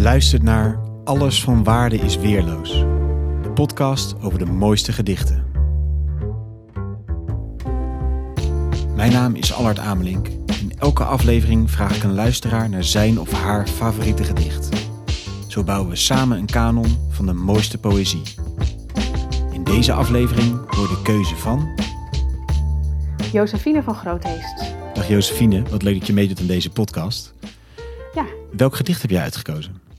Je luistert naar Alles van Waarde is Weerloos. De podcast over de mooiste gedichten. Mijn naam is Allard Amelink. In elke aflevering vraag ik een luisteraar naar zijn of haar favoriete gedicht. Zo bouwen we samen een kanon van de mooiste poëzie. In deze aflevering hoor de keuze van... Josephine van Grootheest. Dag Josephine, wat leuk dat je meedoet aan deze podcast. Ja, Welk gedicht heb jij uitgekozen?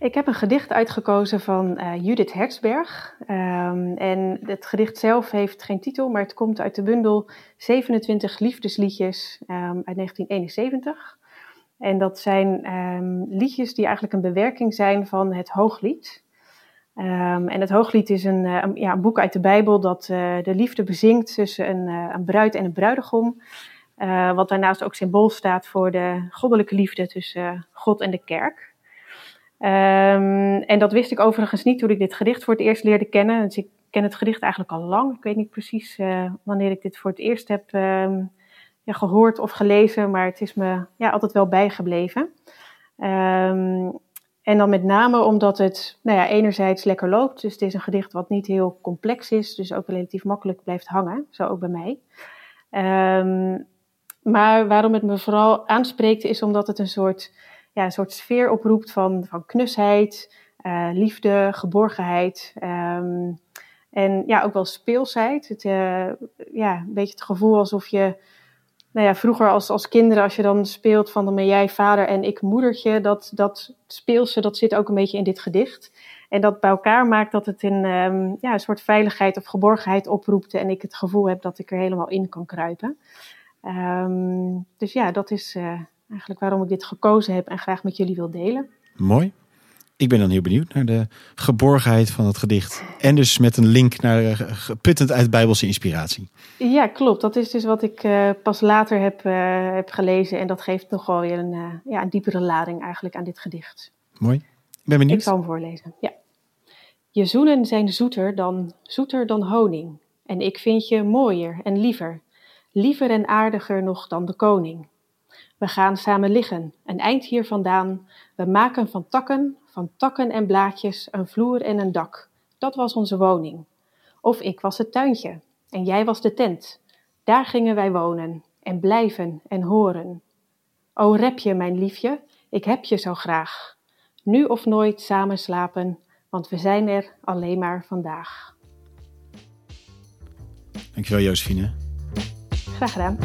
Ik heb een gedicht uitgekozen van eh, Judith Hertzberg. Ehm, en het gedicht zelf heeft geen titel, maar het komt uit de bundel 27 liefdesliedjes ehm, uit 1971. En dat zijn ehm, liedjes die eigenlijk een bewerking zijn van het Hooglied. En het Hooglied is een, eh, ja, boek uit de Bijbel dat eh, de liefde bezingt tussen een, een bruid en een bruidegom. Wat daarnaast ook symbool staat voor de goddelijke liefde tussen God en de kerk. Ehm, en dat wist ik overigens niet toen ik dit gedicht voor het eerst leerde kennen. Dus ik ken het gedicht eigenlijk al lang. Ik weet niet precies eh, wanneer ik dit voor het eerst heb ehm, ja, gehoord of gelezen, maar het is me ja, altijd wel bijgebleven. Ehm, en dan met name omdat het nou ja, enerzijds lekker loopt. Dus het is een gedicht wat niet heel complex is, dus ook relatief makkelijk blijft hangen. Zo ook bij mij. Maar waarom het me vooral aanspreekt is omdat het een soort, ja, een soort sfeer oproept van, van knusheid, eh, liefde, geborgenheid. ehm, en ja, ook wel speelsheid. Het, eh, ja, een beetje het gevoel alsof je nou ja, vroeger als, als kinderen, als je dan speelt van dan ben jij vader en ik moedertje, dat, dat speelse, dat zit ook een beetje in dit gedicht. En dat bij elkaar maakt dat het een, ehm, ja, een soort veiligheid of geborgenheid oproept en ik het gevoel heb dat ik er helemaal in kan kruipen. Ehm, dus ja, dat is eh, eigenlijk waarom ik dit gekozen heb en graag met jullie wil delen. Mooi. Ik ben dan heel benieuwd naar de geborgenheid van het gedicht. En dus met een link naar geputtend uit Bijbelse inspiratie. Ja, klopt. Dat is dus wat ik eh, pas later heb, eh, heb gelezen en dat geeft nog wel weer een, eh, ja, een diepere lading eigenlijk aan dit gedicht. Mooi. Ik ben Ik benieuwd. zal hem voorlezen. Ja. Je zoenen zijn zoeter dan, zoeter dan honing. En ik vind je mooier en liever. Liever en aardiger nog dan de koning. We gaan samen liggen, een eind hier vandaan. We maken van takken, van takken en blaadjes een vloer en een dak. Dat was onze woning. Of ik was het tuintje en jij was de tent. Daar gingen wij wonen en blijven en horen. O repje, mijn liefje, ik heb je zo graag. Nu of nooit samen slapen, want we zijn er alleen maar vandaag. Dankjewel Josephine. Graag gedaan.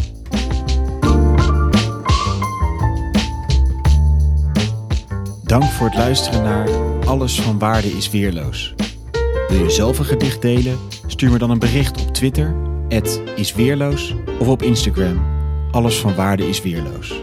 Dank voor het luisteren naar Alles van Waarde is Weerloos. Wil je zelf een gedicht delen? Stuur me dan een bericht op Twitter, isweerloos, of op Instagram, Alles van Waarde is Weerloos.